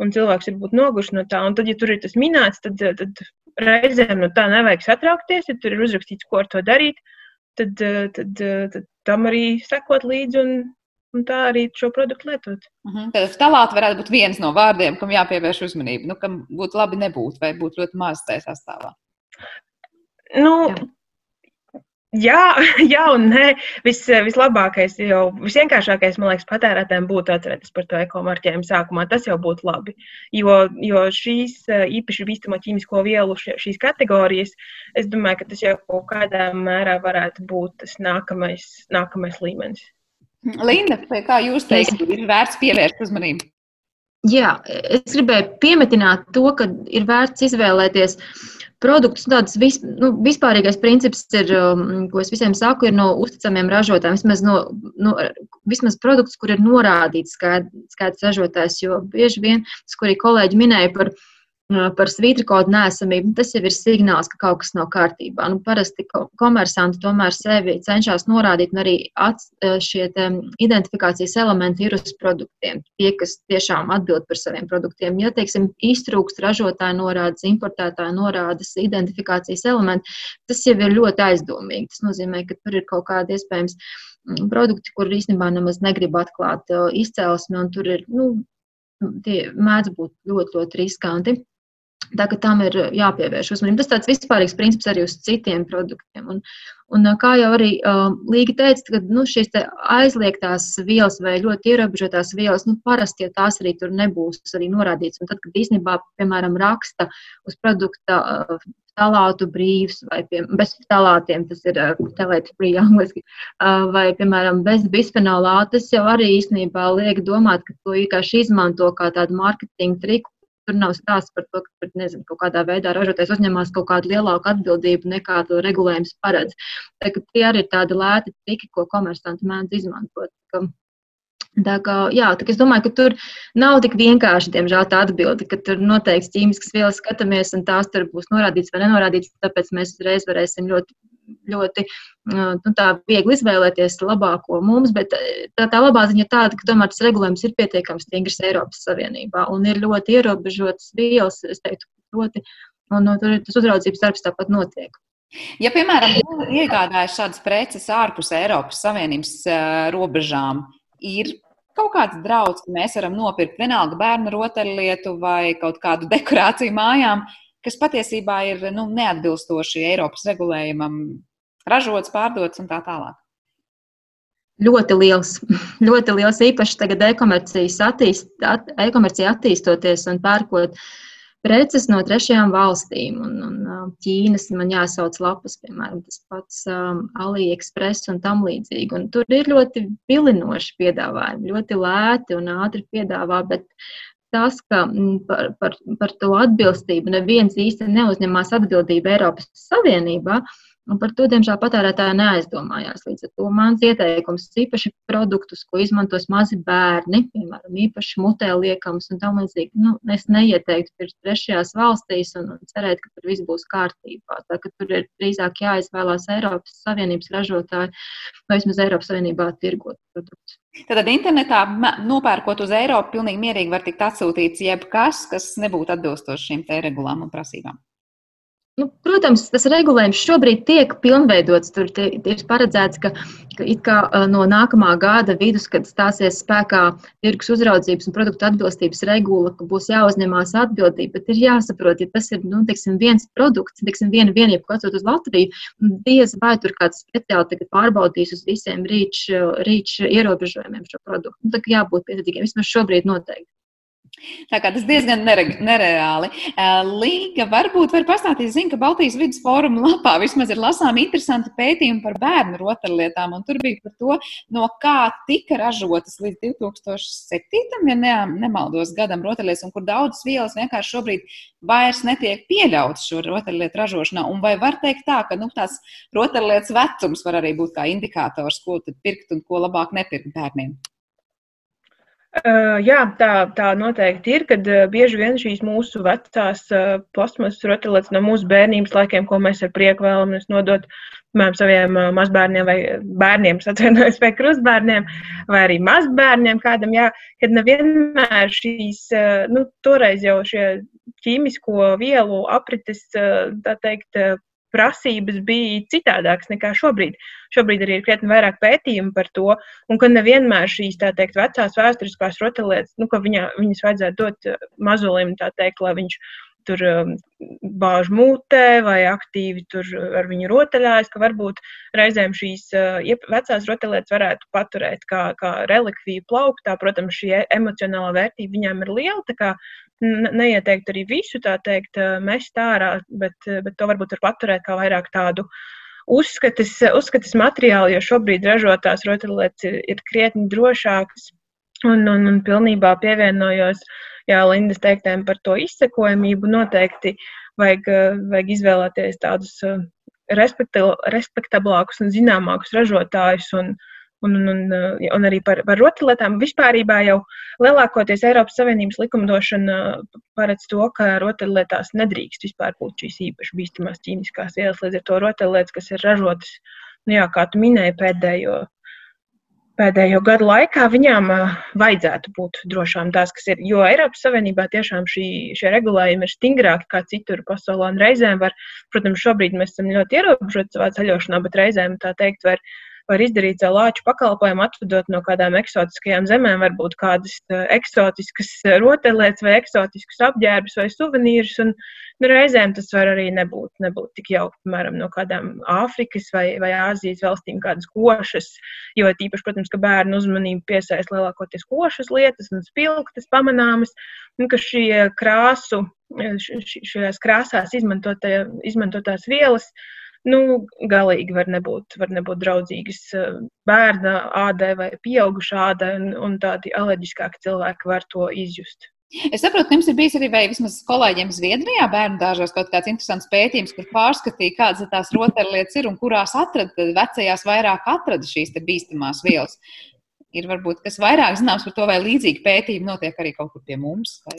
un cilvēks ir būt noguris no tā. Un tad, ja tur ir tas minēts, tad, tad reizēm no tā nevajag satraukties. Ja tur ir uzrakstīts, ko ar to darīt, tad, tad, tad tam arī sekot līdzi un, un tā arī šo produktu lietot. Uh -huh. Tad talāta varētu būt viens no vārdiem, kam jāpievērš uzmanība, nu, kam būtu labi nebūt vai būtu ļoti maz tajā sastāvā. Nu, Jā. Jā, jā un nē. Vis, vislabākais, jau visvienkāršākais, man liekas, patērētājiem būtu atcerēties par to ekomarķējumu sākumā. Tas jau būtu labi. Jo, jo šīs īpaši bīstamo ķīmisko vielu, šīs kategorijas, es domāju, ka tas jau kaut kādā mērā varētu būt tas nākamais, nākamais līmenis. Linda, kā jūs teikt, ir vērts pievērst uzmanību? Jā, es gribēju piemetināt to, ka ir vērts izvēlēties produktus. Tāds vis, nu, vispārīgais princips, ir, um, ko es visiem saku, ir no uzticamiem ražotājiem. Vismaz, no, no, vismaz produkts, kur ir norādīts skaidrs ražotājs. Jo bieži vien tas, ko arī kolēģi minēja par par svītrikodu nesamību, tas jau ir signāls, ka kaut kas nav kārtībā. Nu, parasti komersanti tomēr sevi cenšas norādīt, un arī šie identifikācijas elementi ir uz produktiem. Tie, kas tiešām atbild par saviem produktiem. Ja, teiksim, iztrūkst ražotāja norādes, importētāja norādes, identifikācijas elementi, tas jau ir ļoti aizdomīgi. Tas nozīmē, ka tur ir kaut kāda iespējams produkti, kur īstenībā nemaz negrib atklāt izcelsmi, un tur ir, nu, tie mēdz būt ļoti, ļoti riskanti. Tā ka tam ir jāpievērš uzmanība. Tas tāds vispārīgs princips arī uz citiem produktiem. Un, un kā jau arī uh, Līga teica, ka nu, šīs aizliegtās vielas vai ļoti ierobežotās vielas, nu, parasti ja tās arī tur nebūs arī norādīts. Un tad, kad īstenībā, piemēram, raksta uz produkta uh, talātu brīvs vai pie, bez talātiem, tas ir uh, telēt free angliski, uh, vai, piemēram, bez bisfenolā, tas jau arī īstenībā liek domāt, ka to vienkārši izmanto kā tādu mārketinga triku Tur nav stāsts par to, ka nezinu, kaut kādā veidā ražotājs uzņemās kaut kādu lielāku atbildību nekā to regulējums paredz. Tā, tie arī ir tādi lēti triki, ko komersanti mēdz izmantot. Ka, Tā kā, jā, tā es domāju, ka tur nav tik vienkārši, diemžēl, tā atbilde, ka tur noteikti ķīmiskas vielas skatāmies, un tās tur būs norādītas vai nenorādītas. Tāpēc mēs uzreiz varēsim ļoti ļoti nu, viegli izvēlēties labāko mums, bet tā, tā labā ziņa ir tāda, ka tomēr tas regulējums ir pietiekami stingrs Eiropas Savienībā un ir ļoti ierobežotas vielas, es teiktu, ļoti, un no, tur tas uzraudzības darbs tāpat notiek. Ja, piemēram, iegādājas šādas preces ārpus Eiropas Savienības uh, robežām, ir kaut kāds draudz, ka mēs varam nopirkt vienalga bērnu rotaļlietu vai kaut kādu dekorāciju mājām, kas patiesībā ir nu, neatbilstoši Eiropas regulējumam, ražots, pārdots un tā tālāk. Ļoti liels, ļoti liels īpaši tagad e-komercijas attīst, at, e-komercija attīstoties un pērkot preces no trešajām valstīm. Un, un Ķīnas man jāsauc lapas, piemēram, tas pats um, AliExpress un tam līdzīgi. Un tur ir ļoti vilinoši piedāvājumi, ļoti lēti un ātri piedāvā, bet tas, ka mm, par, par, par to atbilstību neviens īsti neuzņemās atbildību Eiropas Savienībā. Un par to, diemžēl, patērētāji neaizdomājās. Līdz ar to mans ieteikums īpaši produktus, ko izmantos mazi bērni, piemēram, īpaši mutē liekams un tam līdzīgi, nu, es neieteiktu pirms trešajās valstīs un, un cerēt, ka tur viss būs kārtībā. Tā ka tur ir drīzāk jāizvēlās Eiropas Savienības ražotāji vai vismaz Eiropas Savienībā tirgot produktus. Tad internetā nopērkot uz Eiropu, pilnīgi mierīgi var tikt atsūtīts jebkas, kas nebūtu atbilstoši šīm te regulām un prasībām. Nu, protams, tas regulējums šobrīd tiek pilnveidots. Tur ir paredzēts, ka, ka no nākamā gada vidus, kad stāsies spēkā tirgus uzraudzības un produktu atbilstības regula, ka būs jāuzņemās atbildība. Bet ir jāsaprot, ja tas ir nu, teiksim, viens produkts, teiksim, viena vienība, ko atsūt uz Latviju, diez vai tur kāds speciāli pārbaudīs uz visiem rīču ierobežojumiem šo produktu. Nu, tā kā jābūt piesardzīgiem. Vismaz šobrīd noteikti. Tā kā tas diezgan nere, nereāli. Līga varbūt var pastāstīt, zinu, ka Baltijas vidus fóruma lapā vismaz ir lasām interesanti pētījumi par bērnu rotaļlietām, un tur bija par to, no kā tika ražotas līdz 2007. ja ne, nemaldos gadam rotaļlietas, un kur daudzas vielas vienkārši šobrīd vairs netiek pieļautas šo rotaļlietu ražošanā. Un vai var teikt tā, ka nu, tās rotaļlietas vecums var arī būt kā indikators, ko tad pirkt un ko labāk nepirkt bērniem? Uh, jā, tā, tā noteikti ir, kad uh, bieži vien šīs mūsu vecās uh, plasmasas rotaļlietas no mūsu bērnības laikiem, ko mēs ar prieku vēlamies nodot piemēram, saviem mazbērniem vai bērniem, atvainojos, vai krustbērniem, vai arī mazbērniem kādam, jā, kad nevienmēr šīs, nu, toreiz jau šie ķīmisko vielu aprites, tā teikt, prasības bija citādākas nekā šobrīd. Šobrīd arī ir krietni vairāk pētījumu par to, un ka nevienmēr šīs tā teikt, vecās vēsturiskās rotaļlietas, nu, ka viņa, viņas vajadzētu dot uh, mazulim, tā teikt, lai viņš tur um, bāž mutē vai aktīvi tur ar viņu rotaļājas, ka varbūt reizēm šīs uh, vecās rotaļlietas varētu paturēt kā, kā relikviju plauktā. Protams, šī e, emocionālā vērtība viņām ir liela, tā kā neieteikt arī visu tā teikt, mest ārā, bet, bet to varbūt var paturēt kā vairāk tādu uzskatas, uzskatas materiālu, jo šobrīd ražotās rotaļlietas ir, ir krietni drošākas. Un, un, un pilnībā pievienojos jā, Lindas teiktēm par to izsekojamību. Noteikti vajag, vajag izvēlēties tādus respektablākus un zināmākus ražotājus un, un, un, un arī par, par rotaļlietām. Vispār jau lielākoties Eiropas Savienības likumdošana paredz to, ka rotaļlietās nedrīkst vispār būt šīs īpaši bīstamās ķīmiskās vielas. Līdz ar to rotaļlietas, kas ir ražotas, nu jā, kā tu minēji, pēdējo pēdējo gadu laikā viņām vajadzētu būt drošām tās, kas ir. Jo Eiropas Savienībā tiešām šī, šie regulējumi ir stingrāki kā citur pasaulē. Reizēm var, protams, šobrīd mēs esam ļoti ierobežoti savā ceļošanā, bet reizēm tā teikt, var var izdarīt lāču pakalpojumu, atvedot no kādām eksotiskajām zemēm, varbūt kādas eksotiskas rotaļlietas vai eksotiskus apģērbus vai suvenīrus. Un, nu, reizēm tas var arī nebūt, nebūt tik jauki, piemēram, no kādām Āfrikas vai, vai Āzijas valstīm, kādas košas. Jo tīpaši, protams, ka bērnu uzmanību piesaista lielākoties košas lietas un spilgtas pamanāmas, un ka šie krāsu, šajās krāsās izmantotās vielas nu, galīgi var nebūt, var nebūt draudzīgas eh, bērna ādai vai pieaugušā ādai, un, un tādi alerģiskāki cilvēki var to izjust. Es saprotu, ka jums ir bijis arī, vismaz kolēģiem Zviedrijā, bērnu dārzos kaut kāds interesants pētījums, kur pārskatīja, kādas tās rotaļlietas ir un kurās atrada, vecajās vairāk atrada šīs bīstamās vielas. Ir varbūt kas vairāk zināms par to, vai līdzīgi pētījumi notiek arī kaut kur pie mums. Vai...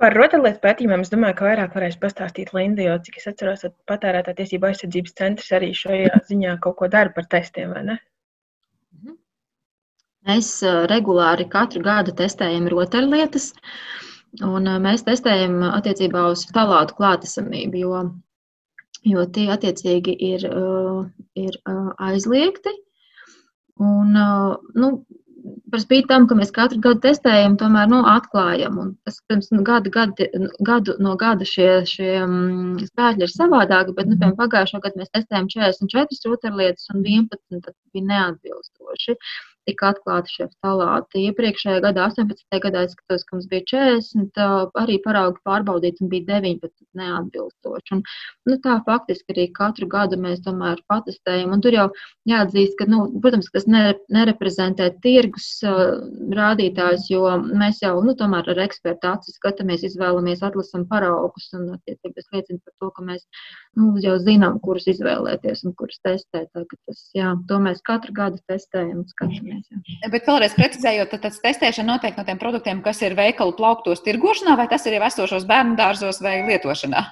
Par rotaļlietu pētījumiem es domāju, ka vairāk varēs pastāstīt Linda, jo, cik es atceros, patērētā tiesība aizsardzības centrs arī šajā ziņā kaut ko dara par testiem, vai ne? Mhm. Mēs regulāri katru gadu testējam rotaļlietas, un mēs testējam attiecībā uz talātu klātesamību, jo, jo tie attiecīgi ir, ir aizliegti. Un, nu, par spīti tam, ka mēs katru gadu testējam, tomēr nu, atklājam. Un tas, pirms nu, gadu, gadu, gadu no gada šie, šie um, skaitļi ir savādāki, bet nu, piemēram, pagājušā gada mēs testējam 44 rotaļlietas un 11 bija neatbilstoši tika atklāti šie stalāti. Iepriekšējā gadā, 18. gadā, es skatos, ka mums bija 40, arī paraugi pārbaudīti un bija 19 neatbilstoši. Un, nu, tā faktiski arī katru gadu mēs tomēr patestējam. Un tur jau jāatzīst, ka, nu, protams, tas nereprezentē tirgus rādītājus, jo mēs jau nu, tomēr ar ekspertu acis skatāmies, izvēlamies, atlasam paraugus un attiecīgi tas liecina par to, ka mēs nu, jau zinām, kurus izvēlēties un kurus testēt. Tā, tas, jā, to mēs katru gadu testējam un skatāmies mēs. Jā. Bet vēlreiz precizējot, tad testēšana notiek no tiem produktiem, kas ir veikalu plauktos tirgošanā, vai tas ir jau esošos bērnu dārzos vai lietošanā?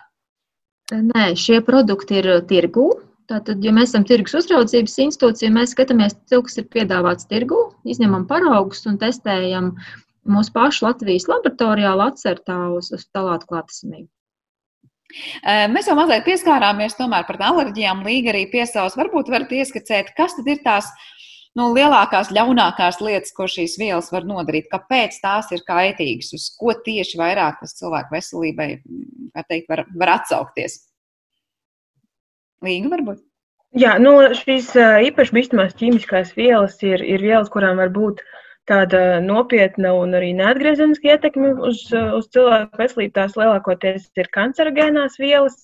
Nē, šie produkti ir tirgū. Tātad, ja mēs esam tirgus uzraudzības institūcija, mēs skatāmies, cik kas ir piedāvāts tirgū, izņemam paraugus un testējam mūsu pašu Latvijas laboratorijā atcertā uz, uz talātu klātesamību. Mēs jau mazliet pieskārāmies tomēr par alerģijām, līga arī piesaus. Varbūt varat ieskicēt, kas tad ir tās nu, lielākās, ļaunākās lietas, ko šīs vielas var nodarīt, kāpēc tās ir kaitīgas, uz ko tieši vairāk tas cilvēku veselībai teikt, var, var atsaukties. Līga varbūt? Jā, nu, šīs īpaši bīstamās ķīmiskās vielas ir, ir vielas, kurām var būt tāda nopietna un arī neatgriezeniska ietekme uz, uz cilvēku veselību. Tās lielākoties ir kancerogēnās vielas,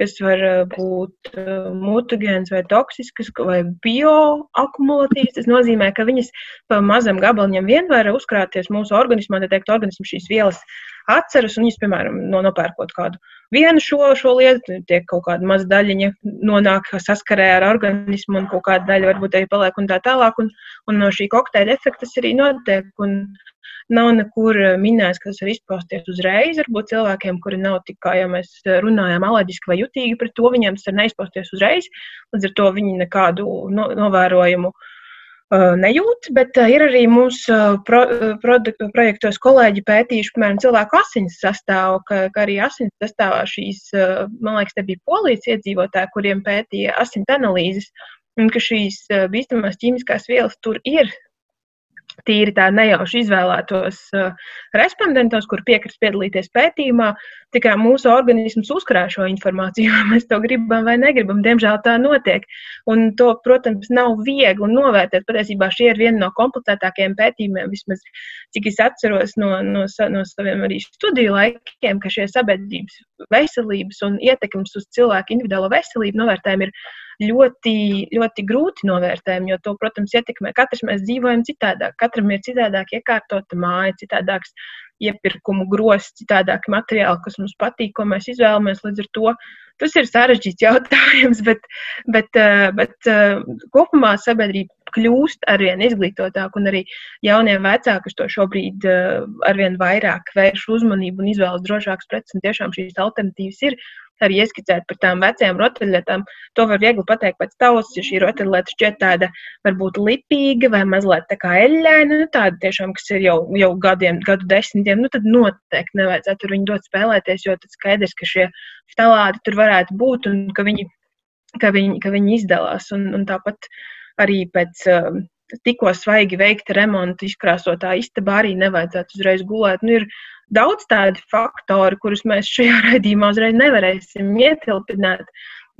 kas var eh, būt eh, mutagēns vai toksisks vai bioakumulatīvs. Tas nozīmē, ka viņas pa mazam gabaliņam vien var uzkrāties mūsu organismā, tad teikt, organisms šīs vielas atceras, un viņas, piemēram, no nopērkot kādu vienu šo, šo lietu, tiek kaut kāda maza daļiņa nonāk saskarē ar organismu, un kaut kāda daļa varbūt arī paliek un tā tālāk, un, un no šī kokteļa efekta tas arī notiek. Un, nav nekur minēts, ka tas var izpausties uzreiz. Varbūt cilvēkiem, kuri nav tik, kā jau mēs runājām, alerģiski vai jutīgi pret to, viņiem tas var neizpausties uzreiz. Līdz ar to viņi nekādu no, novērojumu Uh, nejūt, bet uh, ir arī mūsu uh, pro, pro, projektos kolēģi pētījuši, piemēram, cilvēku asins sastāvu, ka, ka arī asins sastāvā šīs, man liekas, te bija polijas iedzīvotāji, kuriem pētīja asins analīzes, un ka šīs bīstamās ķīmiskās vielas tur ir tīri tā nejauši izvēlētos uh, respondentos, kur piekrist piedalīties pētījumā, tikai mūsu organisms uzkrāj šo informāciju, vai mēs to gribam vai negribam. Diemžēl tā notiek. Un to, protams, nav viegli novērtēt. Patiesībā šie ir viena no komplicētākajiem pētījumiem, vismaz cik es atceros no, no, no saviem arī studiju laikiem, ka šie sabiedrības veselības un ietekmes uz cilvēku individuālo veselību novērtējumi ir ļoti, ļoti grūti novērtējami, jo to, protams, ietekmē. Katrs mēs dzīvojam citādāk, katram ir citādāk iekārtota māja, citādāks iepirkumu grozs, citādāki materiāli, kas mums patīk, ko mēs izvēlamies. Līdz ar to tas ir sarežģīts jautājums, bet, bet, eh, bet eh, kopumā sabiedrība kļūst arvien izglītotāk, un arī jaunie vecāki to šobrīd uh, arvien vairāk vērš uzmanību un izvēlas drošākas preces. Un tiešām šīs alternatīvas ir arī ieskicēt par tām vecajām rotaļlietām. To var viegli pateikt pēc tavas, ja šī rotaļlieta šķiet tāda varbūt lipīga vai mazliet tā kā eļļaina, nu tāda tiešām, kas ir jau, jau gadiem, gadu desmitiem, nu tad noteikti nevajadzētu tur viņu dot spēlēties, jo tad skaidrs, ka šie stalāti tur varētu būt un ka viņi, ka viņi, ka viņi izdalās. Un, un tāpat arī pēc uh, tikko svaigi veikta remonta izkrāsotā istabā arī nevajadzētu uzreiz gulēt. Nu, ir daudz tādu faktoru, kurus mēs šajā raidījumā uzreiz nevarēsim ietilpināt,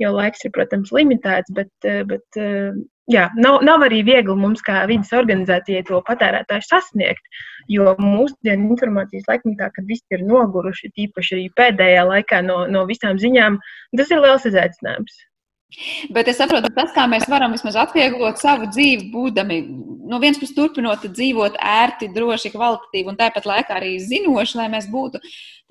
jo laiks ir, protams, limitēts, bet, uh, bet uh, jā, nav, nav arī viegli mums, kā vidas organizācijai, to patērētāju sasniegt. Jo mūsdienu informācijas laikmetā, kad viss ir noguruši, tīpaši arī pēdējā laikā no, no visām ziņām, tas ir liels izaicinājums. Bet es saprotu, tas, kā mēs varam vismaz atvieglot savu dzīvi, būdami no vienas puses turpinot dzīvot ērti, droši, kvalitatīvi un tāpat laikā arī zinoši, lai mēs būtu.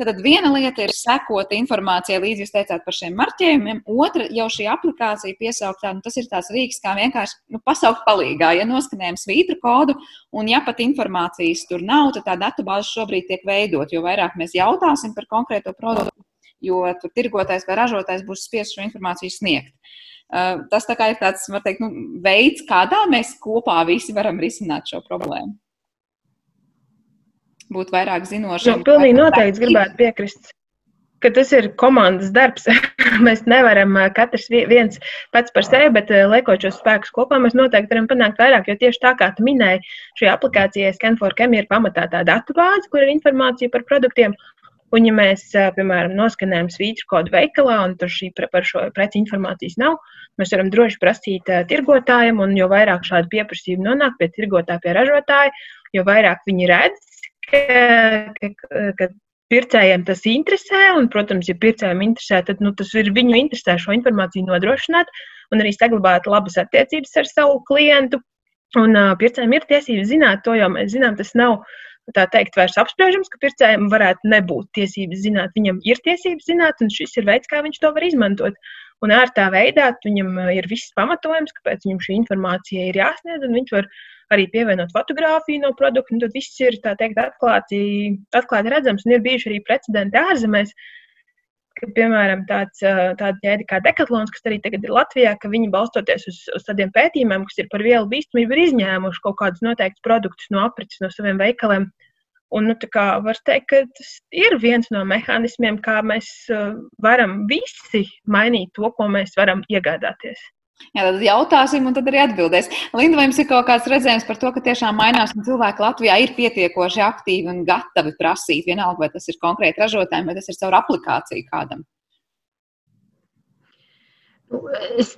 Tad viena lieta ir sekot informācijai, līdz jūs teicāt par šiem marķējumiem. Otra jau šī aplikācija piesauktā, nu, tas ir tās rīks, kā vienkārši nu, pasaukt palīgā. Ja noskanējam svītru kodu, un ja pat informācijas tur nav, tad tā datubāze šobrīd tiek veidot. Jo vairāk mēs jautāsim par konkrēto produktu, jo tur tirgotājs vai ražotājs būs spiests šo informāciju sniegt. Uh, tas tā ir tāds teikt, nu, veids, kādā mēs kopā visi varam risināt šo problēmu. Būt vairāk zinošiem. Nu, pilnīgi noteikti gribētu piekrist ka tas ir komandas darbs. mēs nevaram uh, katrs viens pats par sevi, bet uh, liekot šos spēkus kopā, mēs noteikti varam panākt vairāk. Jo tieši tā kā tu minēji, šajā aplikācijā Scanforcam ir pamatā tā datu bāze, kur ir informācija par produktiem. Un, ja mēs, piemēram, noskanējam svītru kodu veikalā un tur šī par šo preci informācijas nav, mēs varam droši prasīt tirgotājiem, un jo vairāk šādu pieprasījumu nonāk pie tirgotāja, pie ražotāja, jo vairāk viņi redz, ka, ka, ka pircējiem tas interesē, un, protams, ja pircējiem interesē, tad nu, tas ir viņu interesē šo informāciju nodrošināt un arī saglabāt labas attiecības ar savu klientu. Un uh, pircējiem ir tiesības zināt to, jo mēs zinām, tas nav uh, tā teikt, vairs apspriežams, ka pircējiem varētu nebūt tiesības zināt. Viņam ir tiesības zināt, un šis ir veids, kā viņš to var izmantot. Un ērtā veidā viņam ir viss pamatojums, kāpēc viņam šī informācija ir jāsniedz, un viņš var arī pievienot fotografiju no produkta. Tad viss ir teikt, atklāti, atklāti redzams, un ir bijuši arī precedenti ārzemēs. Ka, piemēram, tāds, tāda ķēde kā Decathlons, kas arī tagad ir Latvijā, ka viņi balstoties uz, uz tādiem pētījumiem, kas ir par vielu bīstamību, ir izņēmuši kaut kādus noteiktus produktus no aprites no saviem veikaliem. Un, nu, kā var teikt, ka tas ir viens no mehānismiem, kā mēs varam visi mainīt to, ko mēs varam iegādāties. Jā, tad jautāsim, un tad arī atbildēs. Linda, vai jums ir kaut kāds redzējums par to, ka tiešām mainās, un cilvēki Latvijā ir pietiekoši aktīvi un gatavi prasīt, vienalga, vai tas ir konkrēti ražotājiem, vai tas ir caur aplikāciju kādam? Es,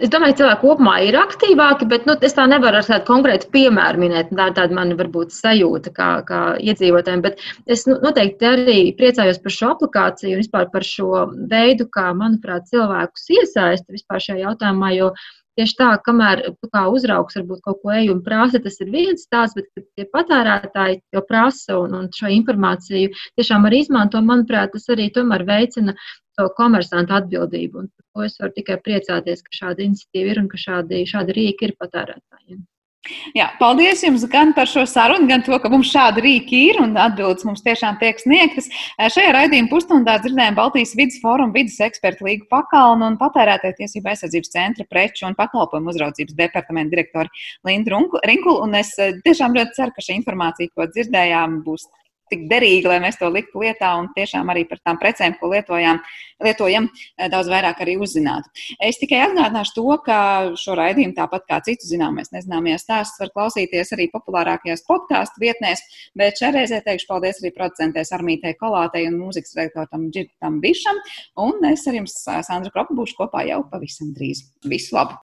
es domāju, ka cilvēki kopumā ir aktīvāki, bet nu, es tā nevaru ar tādu konkrētu piemēru minēt. Tā ir tāda man varbūt sajūta kā, kā iedzīvotājiem. Bet es nu, noteikti arī priecājos par šo aplikāciju un vispār par šo veidu, kā, manuprāt, cilvēkus iesaista vispār šajā jautājumā. Jo Tieši tā, kamēr tu kā uzraugs varbūt kaut ko eju un prasa, tas ir viens stāsts, bet tie patērētāji jau prasa un, un šo informāciju tiešām arī izmanto, manuprāt, tas arī tomēr veicina to komersantu atbildību. Un par to es varu tikai priecāties, ka šāda iniciatīva ir un ka šādi, šādi rīki ir patērētājiem. Jā, paldies jums gan par šo sarunu, gan to, ka mums šādi rīki ir un atbildes mums tiešām tiek sniegtas. Šajā raidījuma pusstundā dzirdējām Baltijas vidas fórumu vidas ekspertu līgu pakalnu un patērētāju tiesību aizsardzības centra preču un pakalpojumu uzraudzības departamentu direktoru Lindu Rinkulu. Un es tiešām ļoti ceru, ka šī informācija, ko dzirdējām, būs tik derīgi, lai mēs to liktu lietā un tiešām arī par tām precēm, ko lietojām, lietojam, eh, daudz vairāk arī uzzinātu. Es tikai atgādināšu to, ka šo raidījumu, tāpat kā citu zināmais nezināmies stāstus, var klausīties arī populārākajās podkāstu vietnēs, bet šoreizē teikšu paldies arī producentēs Armītei Kolātei un mūzikas redaktoram Džirtam Bišam, un es ar jums, Sandra Kropa, būšu kopā jau pavisam drīz. Visu labu!